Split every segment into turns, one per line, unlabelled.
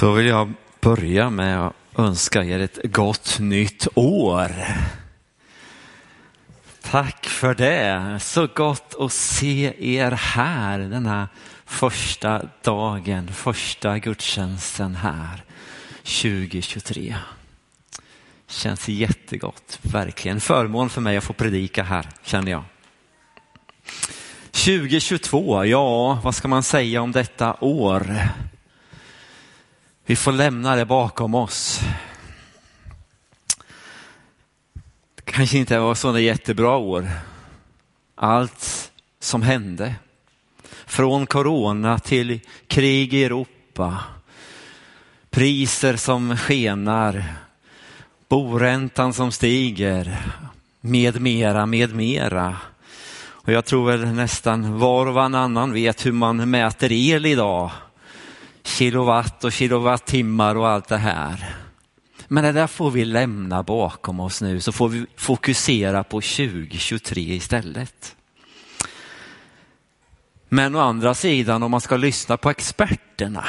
Då vill jag börja med att önska er ett gott nytt år. Tack för det. Så gott att se er här denna första dagen, första gudstjänsten här 2023. Känns jättegott, verkligen. Förmån för mig att få predika här, känner jag. 2022, ja, vad ska man säga om detta år? Vi får lämna det bakom oss. Det kanske inte var sådana jättebra år. Allt som hände. Från corona till krig i Europa. Priser som skenar. Boräntan som stiger. Med mera, med mera. Och jag tror väl nästan var och varannan vet hur man mäter el idag kilowatt och kilowattimmar och allt det här. Men det där får vi lämna bakom oss nu så får vi fokusera på 2023 istället. Men å andra sidan om man ska lyssna på experterna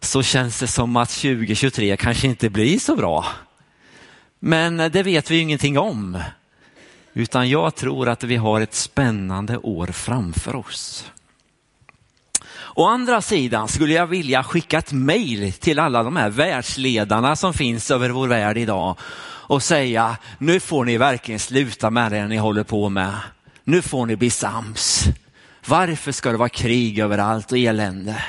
så känns det som att 2023 kanske inte blir så bra. Men det vet vi ju ingenting om. Utan jag tror att vi har ett spännande år framför oss. Å andra sidan skulle jag vilja skicka ett mejl till alla de här världsledarna som finns över vår värld idag och säga, nu får ni verkligen sluta med det ni håller på med. Nu får ni bli sams. Varför ska det vara krig överallt och elände?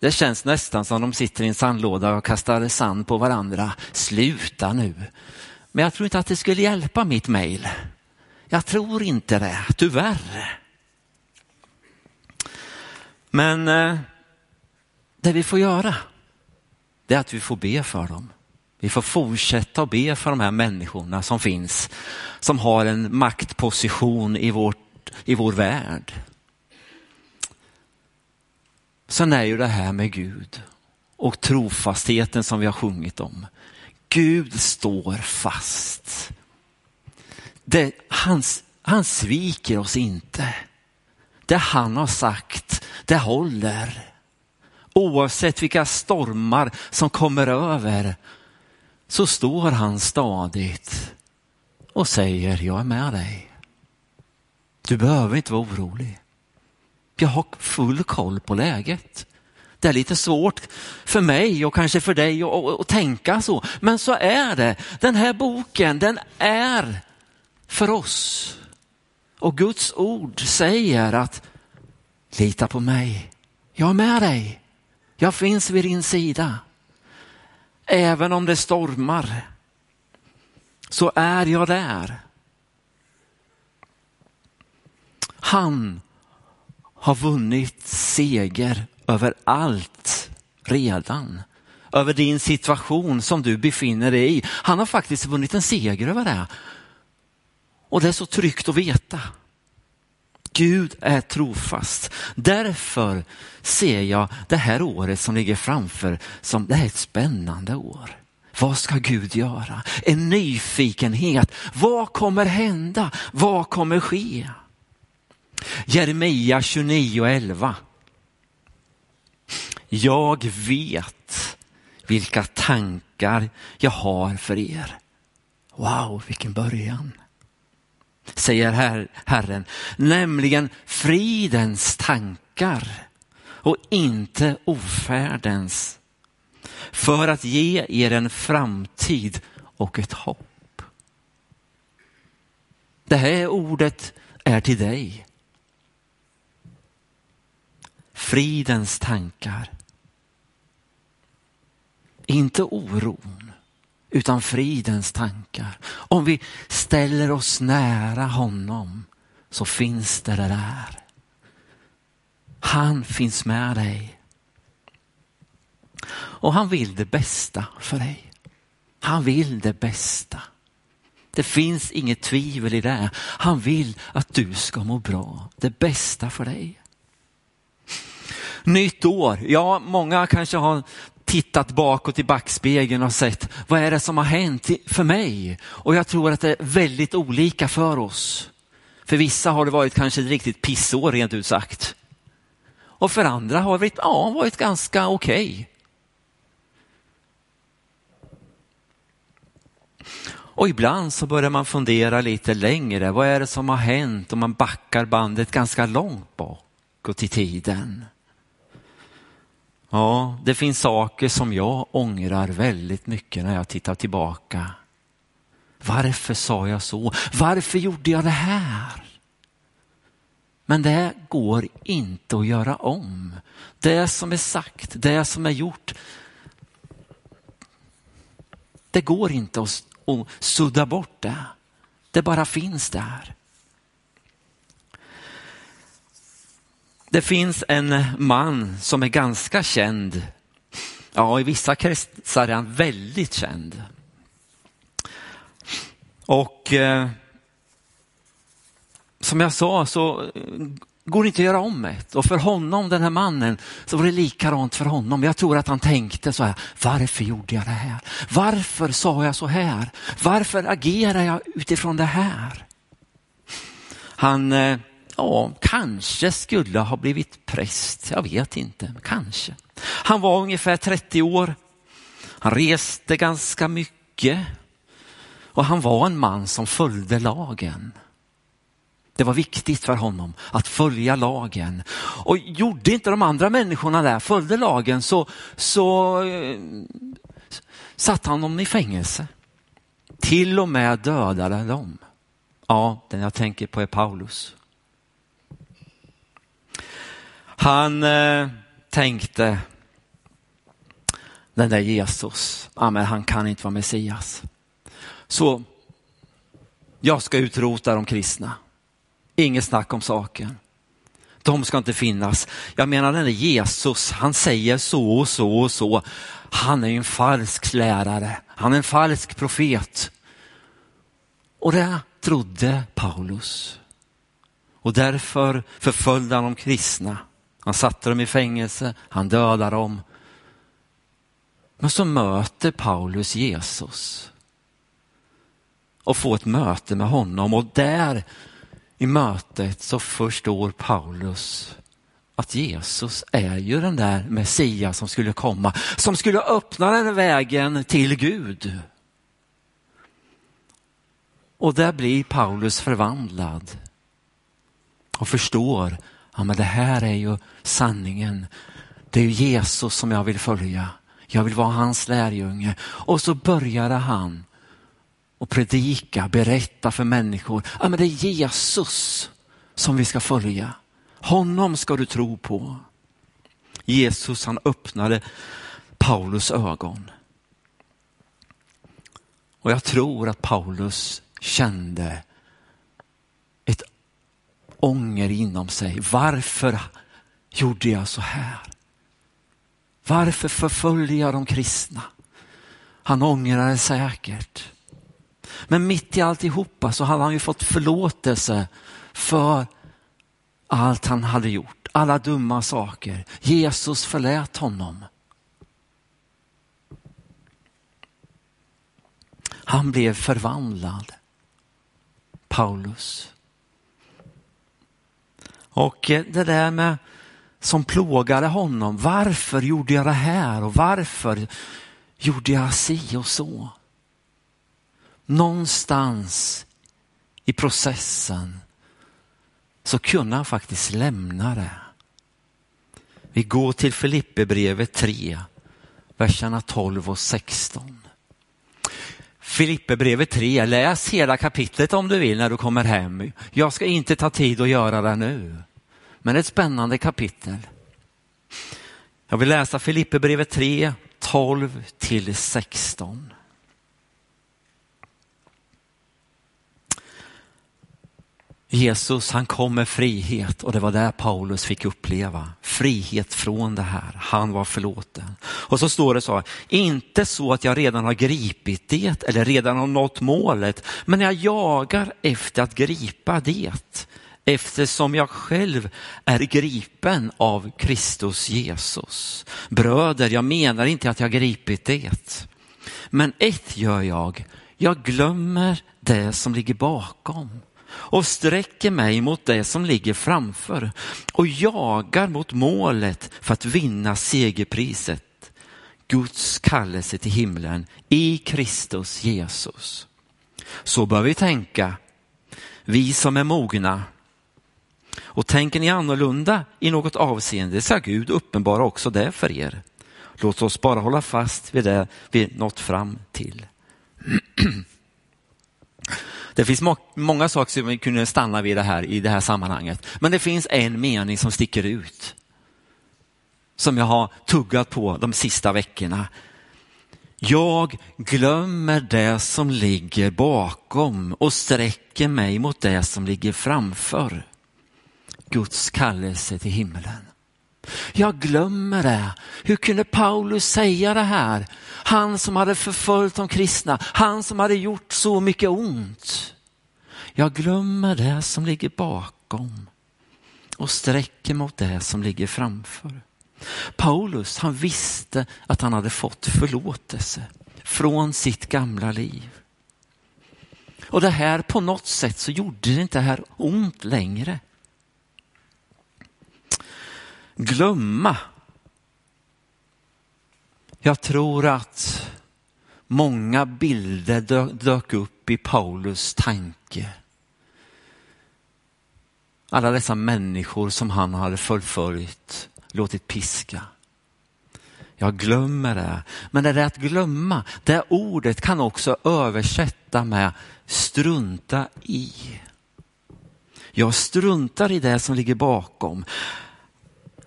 Det känns nästan som de sitter i en sandlåda och kastar sand på varandra. Sluta nu. Men jag tror inte att det skulle hjälpa mitt mejl. Jag tror inte det, tyvärr. Men eh, det vi får göra, det är att vi får be för dem. Vi får fortsätta att be för de här människorna som finns, som har en maktposition i, vårt, i vår värld. Sen är ju det här med Gud och trofastheten som vi har sjungit om. Gud står fast. Det, han, han sviker oss inte. Det han har sagt, det håller. Oavsett vilka stormar som kommer över så står han stadigt och säger, jag är med dig. Du behöver inte vara orolig. Jag har full koll på läget. Det är lite svårt för mig och kanske för dig att tänka så, men så är det. Den här boken, den är för oss. Och Guds ord säger att lita på mig. Jag är med dig. Jag finns vid din sida. Även om det stormar så är jag där. Han har vunnit seger över allt redan. Över din situation som du befinner dig i. Han har faktiskt vunnit en seger över det. Och det är så tryggt att veta. Gud är trofast. Därför ser jag det här året som ligger framför som det är ett spännande år. Vad ska Gud göra? En nyfikenhet. Vad kommer hända? Vad kommer ske? Jeremia 29.11. Jag vet vilka tankar jag har för er. Wow, vilken början säger her Herren, nämligen fridens tankar och inte ofärdens. För att ge er en framtid och ett hopp. Det här ordet är till dig. Fridens tankar. Inte oron utan fridens tankar. Om vi ställer oss nära honom så finns det där. Han finns med dig. Och han vill det bästa för dig. Han vill det bästa. Det finns inget tvivel i det. Han vill att du ska må bra. Det bästa för dig. Nytt år. Ja, många kanske har tittat bakåt i backspegeln och sett vad är det som har hänt för mig? Och jag tror att det är väldigt olika för oss. För vissa har det varit kanske ett riktigt pissår rent ut sagt. Och för andra har det ja, varit ganska okej. Okay. Och ibland så börjar man fundera lite längre. Vad är det som har hänt om man backar bandet ganska långt bakåt i tiden? Ja, det finns saker som jag ångrar väldigt mycket när jag tittar tillbaka. Varför sa jag så? Varför gjorde jag det här? Men det går inte att göra om. Det som är sagt, det som är gjort, det går inte att sudda bort det. Det bara finns där. Det finns en man som är ganska känd. Ja, i vissa kretsar är han väldigt känd. Och eh, som jag sa så eh, går det inte att göra om ett. Och för honom, den här mannen, så var det likadant för honom. Jag tror att han tänkte så här, varför gjorde jag det här? Varför sa jag så här? Varför agerar jag utifrån det här? Han, eh, ja, kanske skulle ha blivit präst, jag vet inte, kanske. Han var ungefär 30 år. Han reste ganska mycket och han var en man som följde lagen. Det var viktigt för honom att följa lagen. Och gjorde inte de andra människorna där, följde lagen så, så eh, satte han dem i fängelse. Till och med dödade dem. Ja, den jag tänker på är Paulus. Han eh, tänkte, den där Jesus, amen, han kan inte vara Messias. Så jag ska utrota de kristna. Inget snack om saken. De ska inte finnas. Jag menar den där Jesus, han säger så och så och så. Han är ju en falsk lärare. Han är en falsk profet. Och det trodde Paulus. Och därför förföljde han de kristna. Han satte dem i fängelse, han dödade dem. Men så möter Paulus Jesus och får ett möte med honom och där i mötet så förstår Paulus att Jesus är ju den där Messias som skulle komma, som skulle öppna den vägen till Gud. Och där blir Paulus förvandlad och förstår, ja men det här är ju sanningen. Det är Jesus som jag vill följa. Jag vill vara hans lärjunge. Och så började han och predika, berätta för människor. Ja, men det är Jesus som vi ska följa. Honom ska du tro på. Jesus han öppnade Paulus ögon. Och jag tror att Paulus kände ånger inom sig. Varför gjorde jag så här? Varför förföljer jag de kristna? Han ångrade säkert. Men mitt i alltihopa så hade han ju fått förlåtelse för allt han hade gjort, alla dumma saker. Jesus förlät honom. Han blev förvandlad. Paulus. Och eh, det där med som plågade honom. Varför gjorde jag det här och varför gjorde jag si och så? någonstans i processen så kunde han faktiskt lämna det. Vi går till Filipperbrevet 3, verserna 12 och 16. Filipperbrevet 3, läs hela kapitlet om du vill när du kommer hem. Jag ska inte ta tid att göra det nu. Men det är ett spännande kapitel. Jag vill läsa Filipperbrevet 3, 12 till 16. Jesus han kom med frihet och det var där Paulus fick uppleva frihet från det här. Han var förlåten. Och så står det så, här, inte så att jag redan har gripit det eller redan har nått målet, men jag jagar efter att gripa det eftersom jag själv är gripen av Kristus Jesus. Bröder, jag menar inte att jag gripit det, men ett gör jag, jag glömmer det som ligger bakom och sträcker mig mot det som ligger framför och jagar mot målet för att vinna segerpriset. Guds kallelse till himlen i Kristus Jesus. Så bör vi tänka, vi som är mogna. Och tänker ni annorlunda i något avseende ska Gud uppenbara också det för er. Låt oss bara hålla fast vid det vi nått fram till. Det finns må många saker som vi kunde stanna vid det här, i det här sammanhanget. Men det finns en mening som sticker ut. Som jag har tuggat på de sista veckorna. Jag glömmer det som ligger bakom och sträcker mig mot det som ligger framför. Guds kallelse till himlen. Jag glömmer det. Hur kunde Paulus säga det här? Han som hade förföljt de kristna, han som hade gjort så mycket ont. Jag glömmer det som ligger bakom och sträcker mot det som ligger framför. Paulus, han visste att han hade fått förlåtelse från sitt gamla liv. Och det här på något sätt så gjorde det inte här ont längre glömma. Jag tror att många bilder dök upp i Paulus tanke. Alla dessa människor som han hade förföljt, låtit piska. Jag glömmer det. Men det där att glömma, det ordet kan också översätta med strunta i. Jag struntar i det som ligger bakom.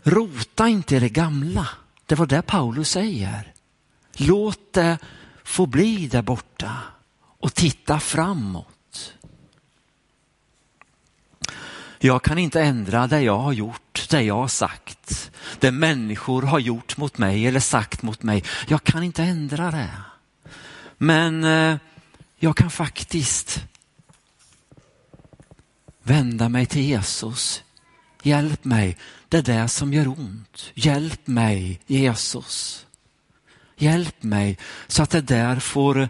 Rota inte i det gamla. Det var det Paulus säger. Låt det få bli där borta och titta framåt. Jag kan inte ändra det jag har gjort, det jag har sagt, det människor har gjort mot mig eller sagt mot mig. Jag kan inte ändra det. Men eh, jag kan faktiskt vända mig till Jesus. Hjälp mig det där som gör ont. Hjälp mig Jesus. Hjälp mig så att det där får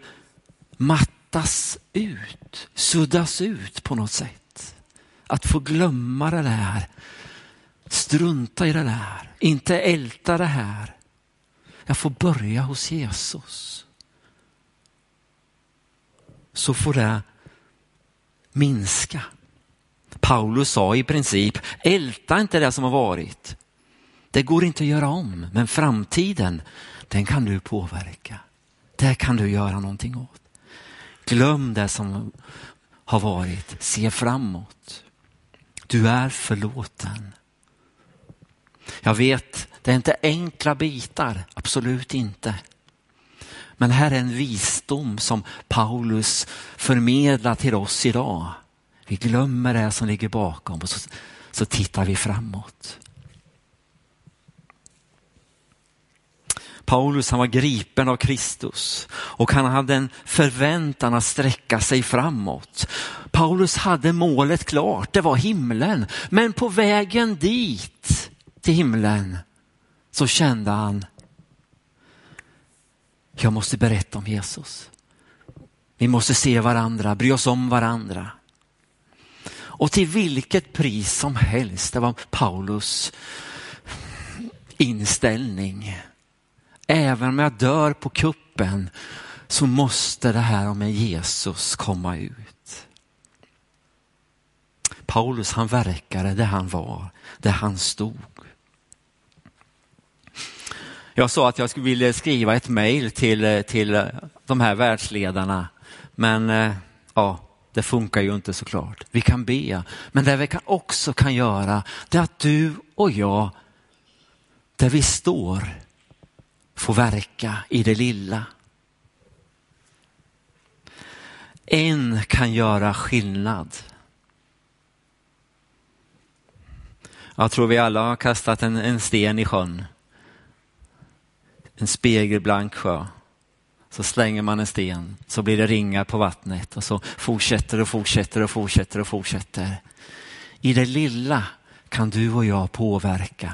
mattas ut, suddas ut på något sätt. Att få glömma det där, strunta i det där, inte älta det här. Jag får börja hos Jesus. Så får det minska. Paulus sa i princip, älta inte det som har varit. Det går inte att göra om, men framtiden, den kan du påverka. Det kan du göra någonting åt. Glöm det som har varit, se framåt. Du är förlåten. Jag vet, det är inte enkla bitar, absolut inte. Men här är en visdom som Paulus förmedlar till oss idag. Vi glömmer det som ligger bakom och så, så tittar vi framåt. Paulus han var gripen av Kristus och han hade en förväntan att sträcka sig framåt. Paulus hade målet klart, det var himlen. Men på vägen dit, till himlen, så kände han, jag måste berätta om Jesus. Vi måste se varandra, bry oss om varandra. Och till vilket pris som helst, det var Paulus inställning. Även om jag dör på kuppen så måste det här med Jesus komma ut. Paulus han verkade där han var, där han stod. Jag sa att jag ville skriva ett mejl till, till de här världsledarna, men eh, ja, det funkar ju inte såklart. Vi kan be, men det vi också kan göra det är att du och jag, där vi står, får verka i det lilla. En kan göra skillnad. Jag tror vi alla har kastat en, en sten i sjön. En spegelblank sjö så slänger man en sten så blir det ringar på vattnet och så fortsätter och fortsätter och fortsätter och fortsätter. I det lilla kan du och jag påverka.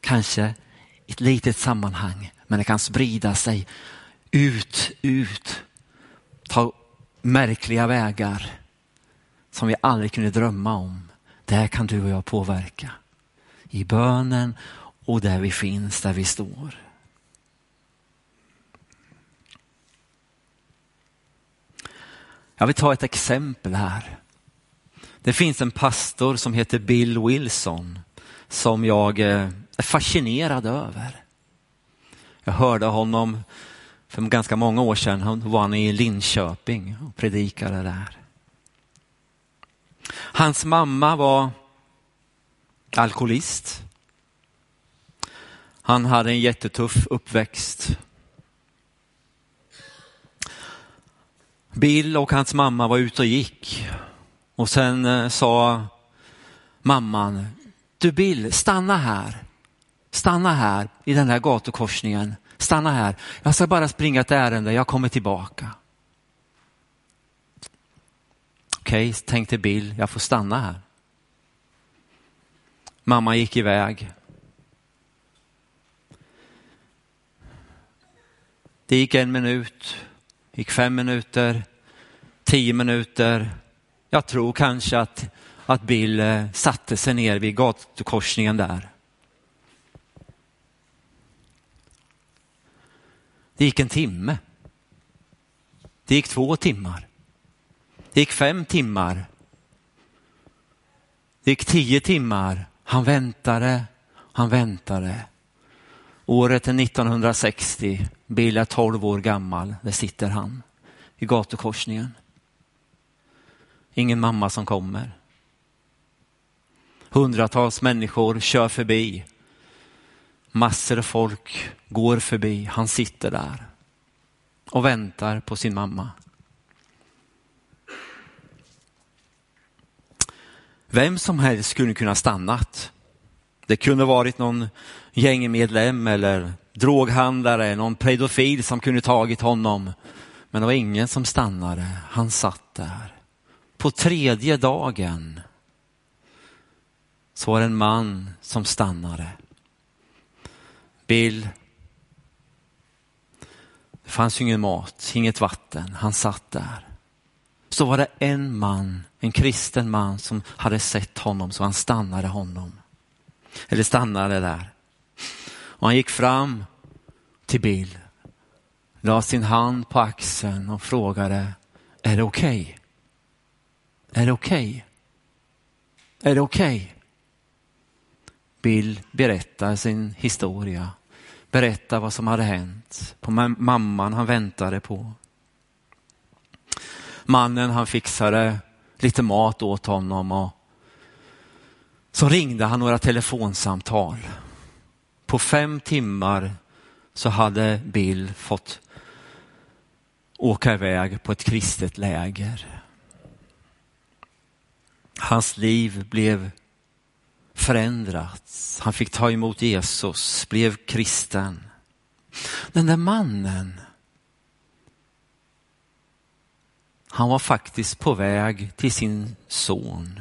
Kanske i ett litet sammanhang, men det kan sprida sig ut, ut, ta märkliga vägar som vi aldrig kunde drömma om. Där kan du och jag påverka. I bönen och där vi finns, där vi står. Jag vill ta ett exempel här. Det finns en pastor som heter Bill Wilson som jag eh, är fascinerad över. Jag hörde honom för ganska många år sedan. Han var han i Linköping och predikade där. Hans mamma var alkoholist. Han hade en jättetuff uppväxt. Bill och hans mamma var ute och gick och sen eh, sa mamman, du Bill, stanna här. Stanna här i den här gatukorsningen. Stanna här. Jag ska bara springa ett ärende, jag kommer tillbaka. Okej, okay, tänkte Bill, jag får stanna här. Mamma gick iväg. Det gick en minut, gick fem minuter, tio minuter. Jag tror kanske att, att Bill eh, satte sig ner vid gatukorsningen där. Det gick en timme. Det gick två timmar. Det gick fem timmar. Det gick tio timmar. Han väntade, han väntade. Året är 1960. Bill är 12 år gammal. Där sitter han i gatukorsningen. Ingen mamma som kommer. Hundratals människor kör förbi. Massor av folk går förbi. Han sitter där och väntar på sin mamma. Vem som helst skulle kunna stannat. Det kunde varit någon gängmedlem eller droghandlare, någon pedofil som kunde tagit honom. Men det var ingen som stannade. Han satt där. På tredje dagen så var det en man som stannade. Bill. Det fanns ju ingen mat, inget vatten. Han satt där. Så var det en man, en kristen man som hade sett honom så han stannade honom. Eller stannade där. Och han gick fram till Bill, la sin hand på axeln och frågade, är det okej? Okay? Är det okej? Okay? Är det okej? Okay? Bill berättar sin historia, berättar vad som hade hänt på mamman han väntade på. Mannen han fixade lite mat åt honom och så ringde han några telefonsamtal. På fem timmar så hade Bill fått åka iväg på ett kristet läger. Hans liv blev förändrat. Han fick ta emot Jesus, blev kristen. Den där mannen, han var faktiskt på väg till sin son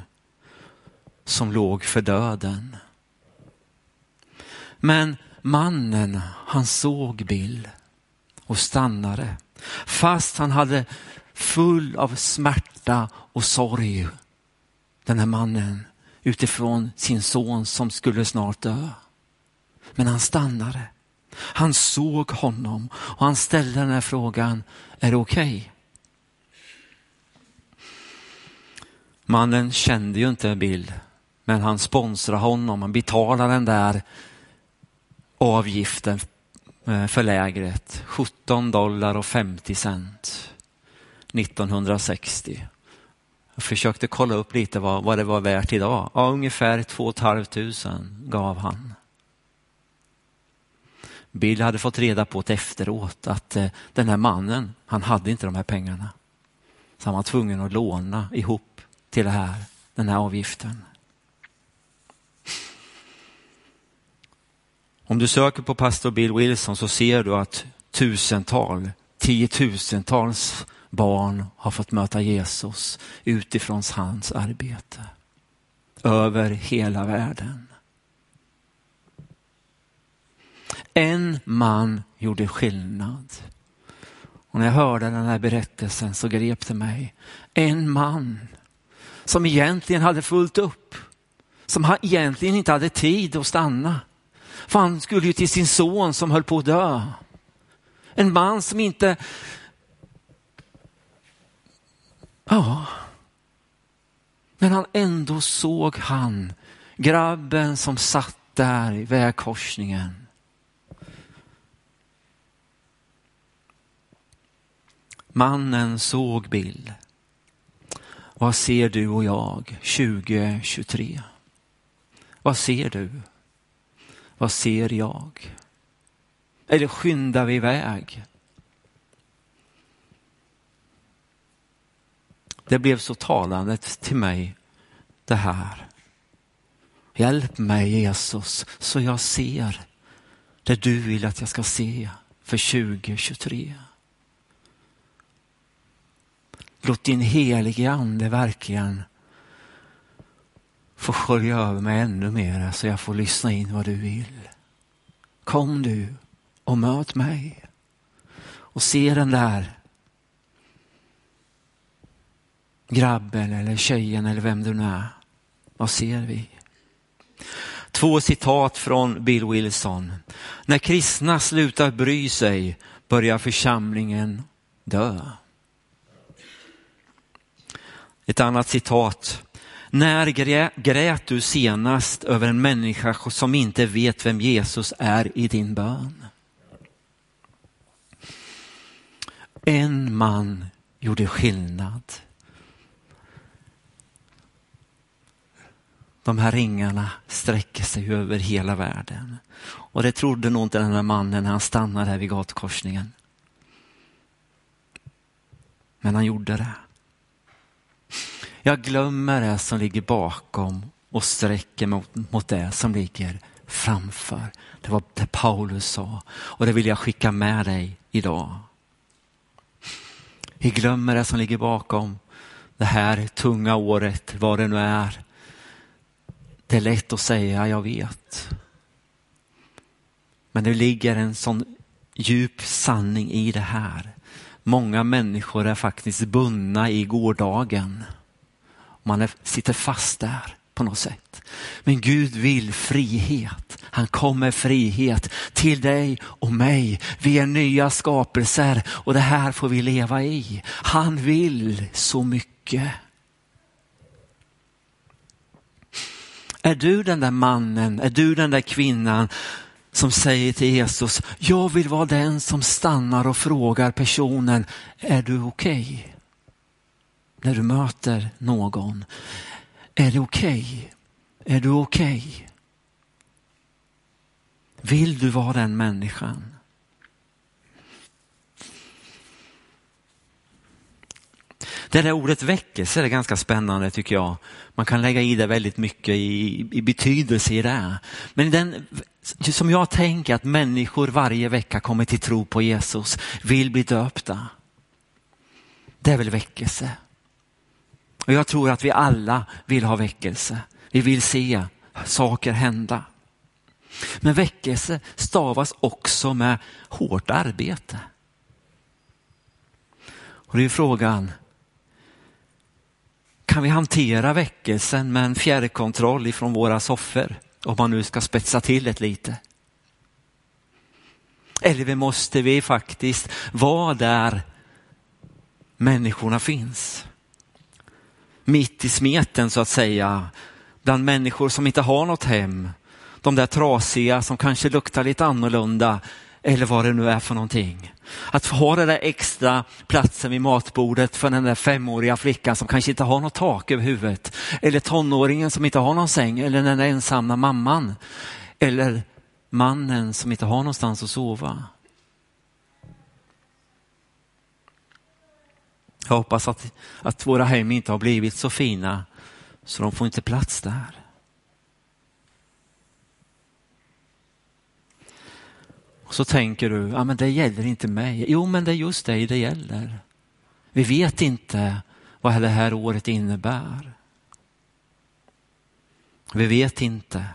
som låg för döden. Men mannen, han såg Bill och stannade. Fast han hade full av smärta och sorg, den här mannen utifrån sin son som skulle snart dö. Men han stannade. Han såg honom och han ställde den här frågan, är det okej? Okay? Mannen kände ju inte Bill, men han sponsrade honom, han betalade den där avgiften eh, för lägret, 17 dollar och 50 cent 1960. Jag försökte kolla upp lite vad, vad det var värt idag. Ja, ungefär 2 500 gav han. Bill hade fått reda på det efteråt att eh, den här mannen, han hade inte de här pengarna. Så han var tvungen att låna ihop till det här, den här avgiften. Om du söker på pastor Bill Wilson så ser du att tusental, tiotusentals barn har fått möta Jesus utifrån hans arbete. Över hela världen. En man gjorde skillnad. Och när jag hörde den här berättelsen så grep det mig. En man som egentligen hade fullt upp, som egentligen inte hade tid att stanna. För han skulle ju till sin son som höll på att dö. En man som inte... Ja. Men han ändå såg han, grabben som satt där i vägkorsningen. Mannen såg Bill. Vad ser du och jag 2023? Vad ser du? Vad ser jag? Eller skyndar vi iväg? Det blev så talande till mig det här. Hjälp mig Jesus så jag ser det du vill att jag ska se för 2023. Låt din helige ande verkligen får skölja över mig ännu mer så jag får lyssna in vad du vill. Kom du och möt mig och se den där grabben eller tjejen eller vem du nu är. Vad ser vi? Två citat från Bill Wilson. När kristna slutar bry sig börjar församlingen dö. Ett annat citat. När grät du senast över en människa som inte vet vem Jesus är i din bön? En man gjorde skillnad. De här ringarna sträcker sig över hela världen. Och det trodde nog inte den här mannen när han stannade här vid gatukorsningen. Men han gjorde det. Jag glömmer det som ligger bakom och sträcker mot, mot det som ligger framför. Det var det Paulus sa och det vill jag skicka med dig idag. Vi glömmer det som ligger bakom det här tunga året, vad det nu är. Det är lätt att säga, jag vet. Men det ligger en sån djup sanning i det här. Många människor är faktiskt bundna i gårdagen. Man är, sitter fast där på något sätt. Men Gud vill frihet. Han kommer frihet till dig och mig. Vi är nya skapelser och det här får vi leva i. Han vill så mycket. Är du den där mannen, är du den där kvinnan som säger till Jesus, jag vill vara den som stannar och frågar personen, är du okej? Okay? När du möter någon, är det okej? Okay? Är du okej? Okay? Vill du vara den människan? Det där ordet väckelse är ganska spännande tycker jag. Man kan lägga i det väldigt mycket i, i betydelse i det. Men den, som jag tänker att människor varje vecka kommer till tro på Jesus, vill bli döpta. Det är väl väckelse. Och jag tror att vi alla vill ha väckelse. Vi vill se saker hända. Men väckelse stavas också med hårt arbete. Och det är frågan, kan vi hantera väckelsen med en fjärrkontroll ifrån våra soffor? Om man nu ska spetsa till det lite. Eller måste vi faktiskt vara där människorna finns? Mitt i smeten så att säga, bland människor som inte har något hem. De där trasiga som kanske luktar lite annorlunda eller vad det nu är för någonting. Att ha den där extra platsen vid matbordet för den där femåriga flickan som kanske inte har något tak över huvudet. Eller tonåringen som inte har någon säng eller den där ensamma mamman. Eller mannen som inte har någonstans att sova. Jag hoppas att, att våra hem inte har blivit så fina så de får inte plats där. Och så tänker du, ja men det gäller inte mig. Jo men det är just dig det gäller. Vi vet inte vad det här året innebär. Vi vet inte.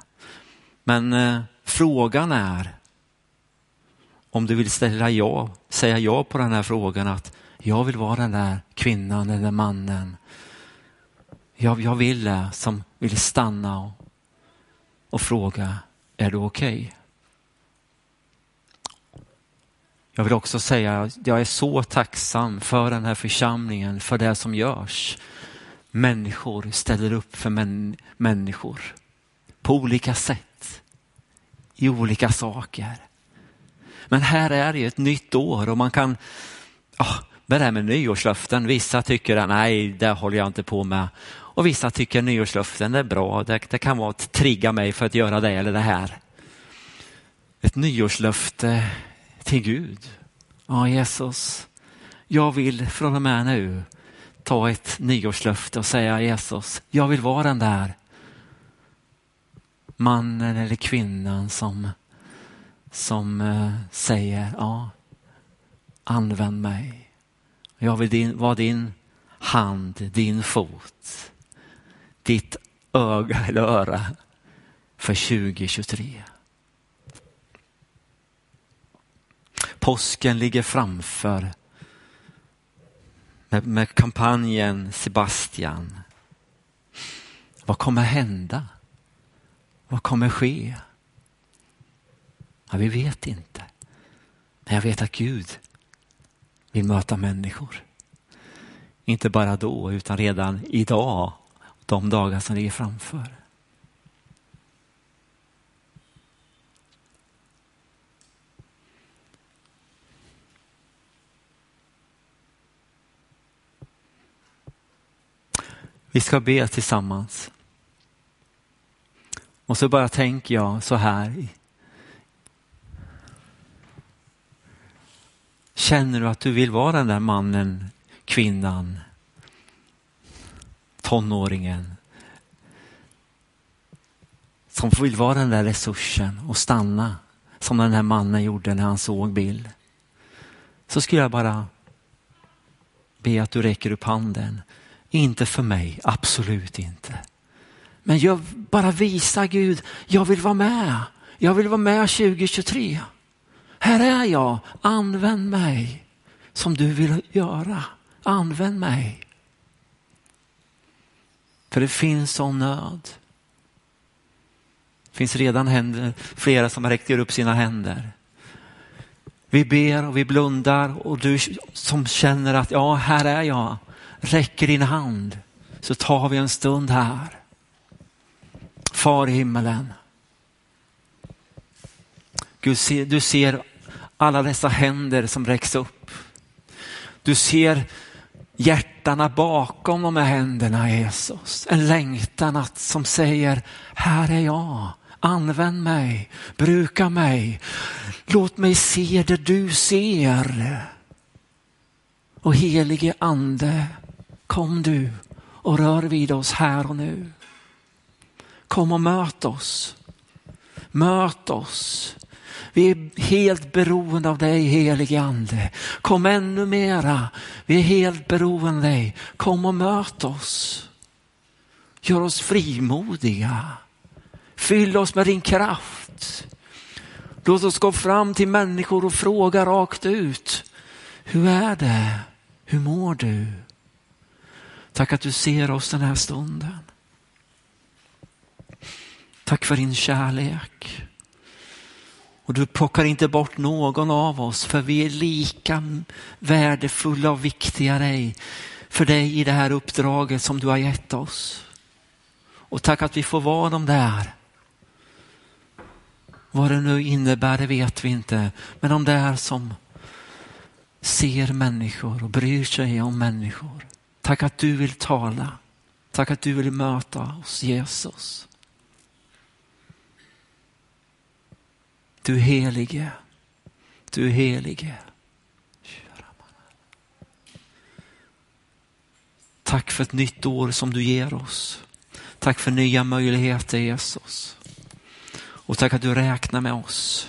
Men eh, frågan är om du vill ställa ja, säga ja på den här frågan att jag vill vara den där kvinnan eller mannen. jag, jag ville som vill stanna och, och fråga, är du okej? Okay? Jag vill också säga att jag är så tacksam för den här församlingen, för det som görs. Människor ställer upp för män, människor på olika sätt, i olika saker. Men här är det ett nytt år och man kan, ah, med det här med nyårslöften, vissa tycker att nej, det håller jag inte på med. Och vissa tycker nyårslöften är bra, det, det kan vara att trigga mig för att göra det eller det här. Ett nyårslöfte till Gud. Ja, Jesus, jag vill från och med nu ta ett nyårslöfte och säga Jesus, jag vill vara den där mannen eller kvinnan som, som eh, säger, ja, använd mig. Jag vill din, vara din hand, din fot, ditt öga eller öra för 2023. Påsken ligger framför med, med kampanjen Sebastian. Vad kommer hända? Vad kommer ske? Ja, vi vet inte. Men jag vet att Gud vill möta människor. Inte bara då, utan redan idag, de dagar som ligger framför. Vi ska be tillsammans. Och så bara tänker jag så här. Känner du att du vill vara den där mannen, kvinnan, tonåringen som vill vara den där resursen och stanna som den här mannen gjorde när han såg Bill. Så skulle jag bara be att du räcker upp handen. Inte för mig, absolut inte. Men jag bara visa Gud, jag vill vara med. Jag vill vara med 2023. Här är jag, använd mig som du vill göra. Använd mig. För det finns sån nöd. Det finns redan händer, flera som räcker upp sina händer. Vi ber och vi blundar och du som känner att ja, här är jag räcker din hand så tar vi en stund här. Far i himmelen. Gud, du ser alla dessa händer som räcks upp. Du ser hjärtana bakom de här händerna Jesus. En längtan att, som säger, här är jag. Använd mig, bruka mig. Låt mig se det du ser. Och helige ande, Kom du och rör vid oss här och nu. Kom och möt oss. Möt oss. Vi är helt beroende av dig helige ande. Kom ännu mera. Vi är helt beroende av dig. Kom och möt oss. Gör oss frimodiga. Fyll oss med din kraft. Låt oss gå fram till människor och fråga rakt ut. Hur är det? Hur mår du? Tack att du ser oss den här stunden. Tack för din kärlek. Och du plockar inte bort någon av oss för vi är lika värdefulla och viktiga dig, för dig i det här uppdraget som du har gett oss. Och tack att vi får vara de där. Vad det nu innebär det vet vi inte, men de där som ser människor och bryr sig om människor. Tack att du vill tala. Tack att du vill möta oss Jesus. Du helige. Du helige. Tack för ett nytt år som du ger oss. Tack för nya möjligheter Jesus. Och tack att du räknar med oss.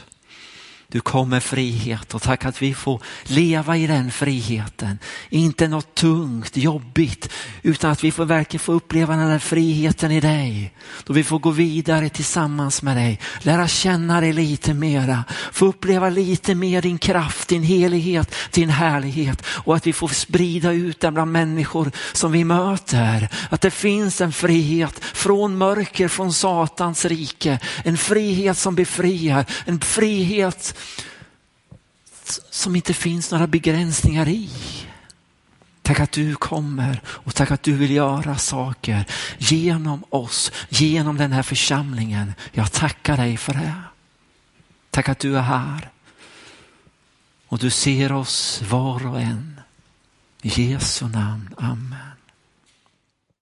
Du kom med frihet och tack att vi får leva i den friheten. inte något tungt, jobbigt, utan att vi får verkligen få uppleva den här friheten i dig. Då vi får gå vidare tillsammans med dig, lära känna dig lite mera, få uppleva lite mer din kraft, din helighet, din härlighet och att vi får sprida ut den bland människor som vi möter. Att det finns en frihet från mörker, från Satans rike, en frihet som befriar, en frihet som inte finns några begränsningar i. Tack att du kommer och tack att du vill göra saker genom oss, genom den här församlingen. Jag tackar dig för det. Tack att du är här. Och du ser oss var och en. I Jesu namn, Amen.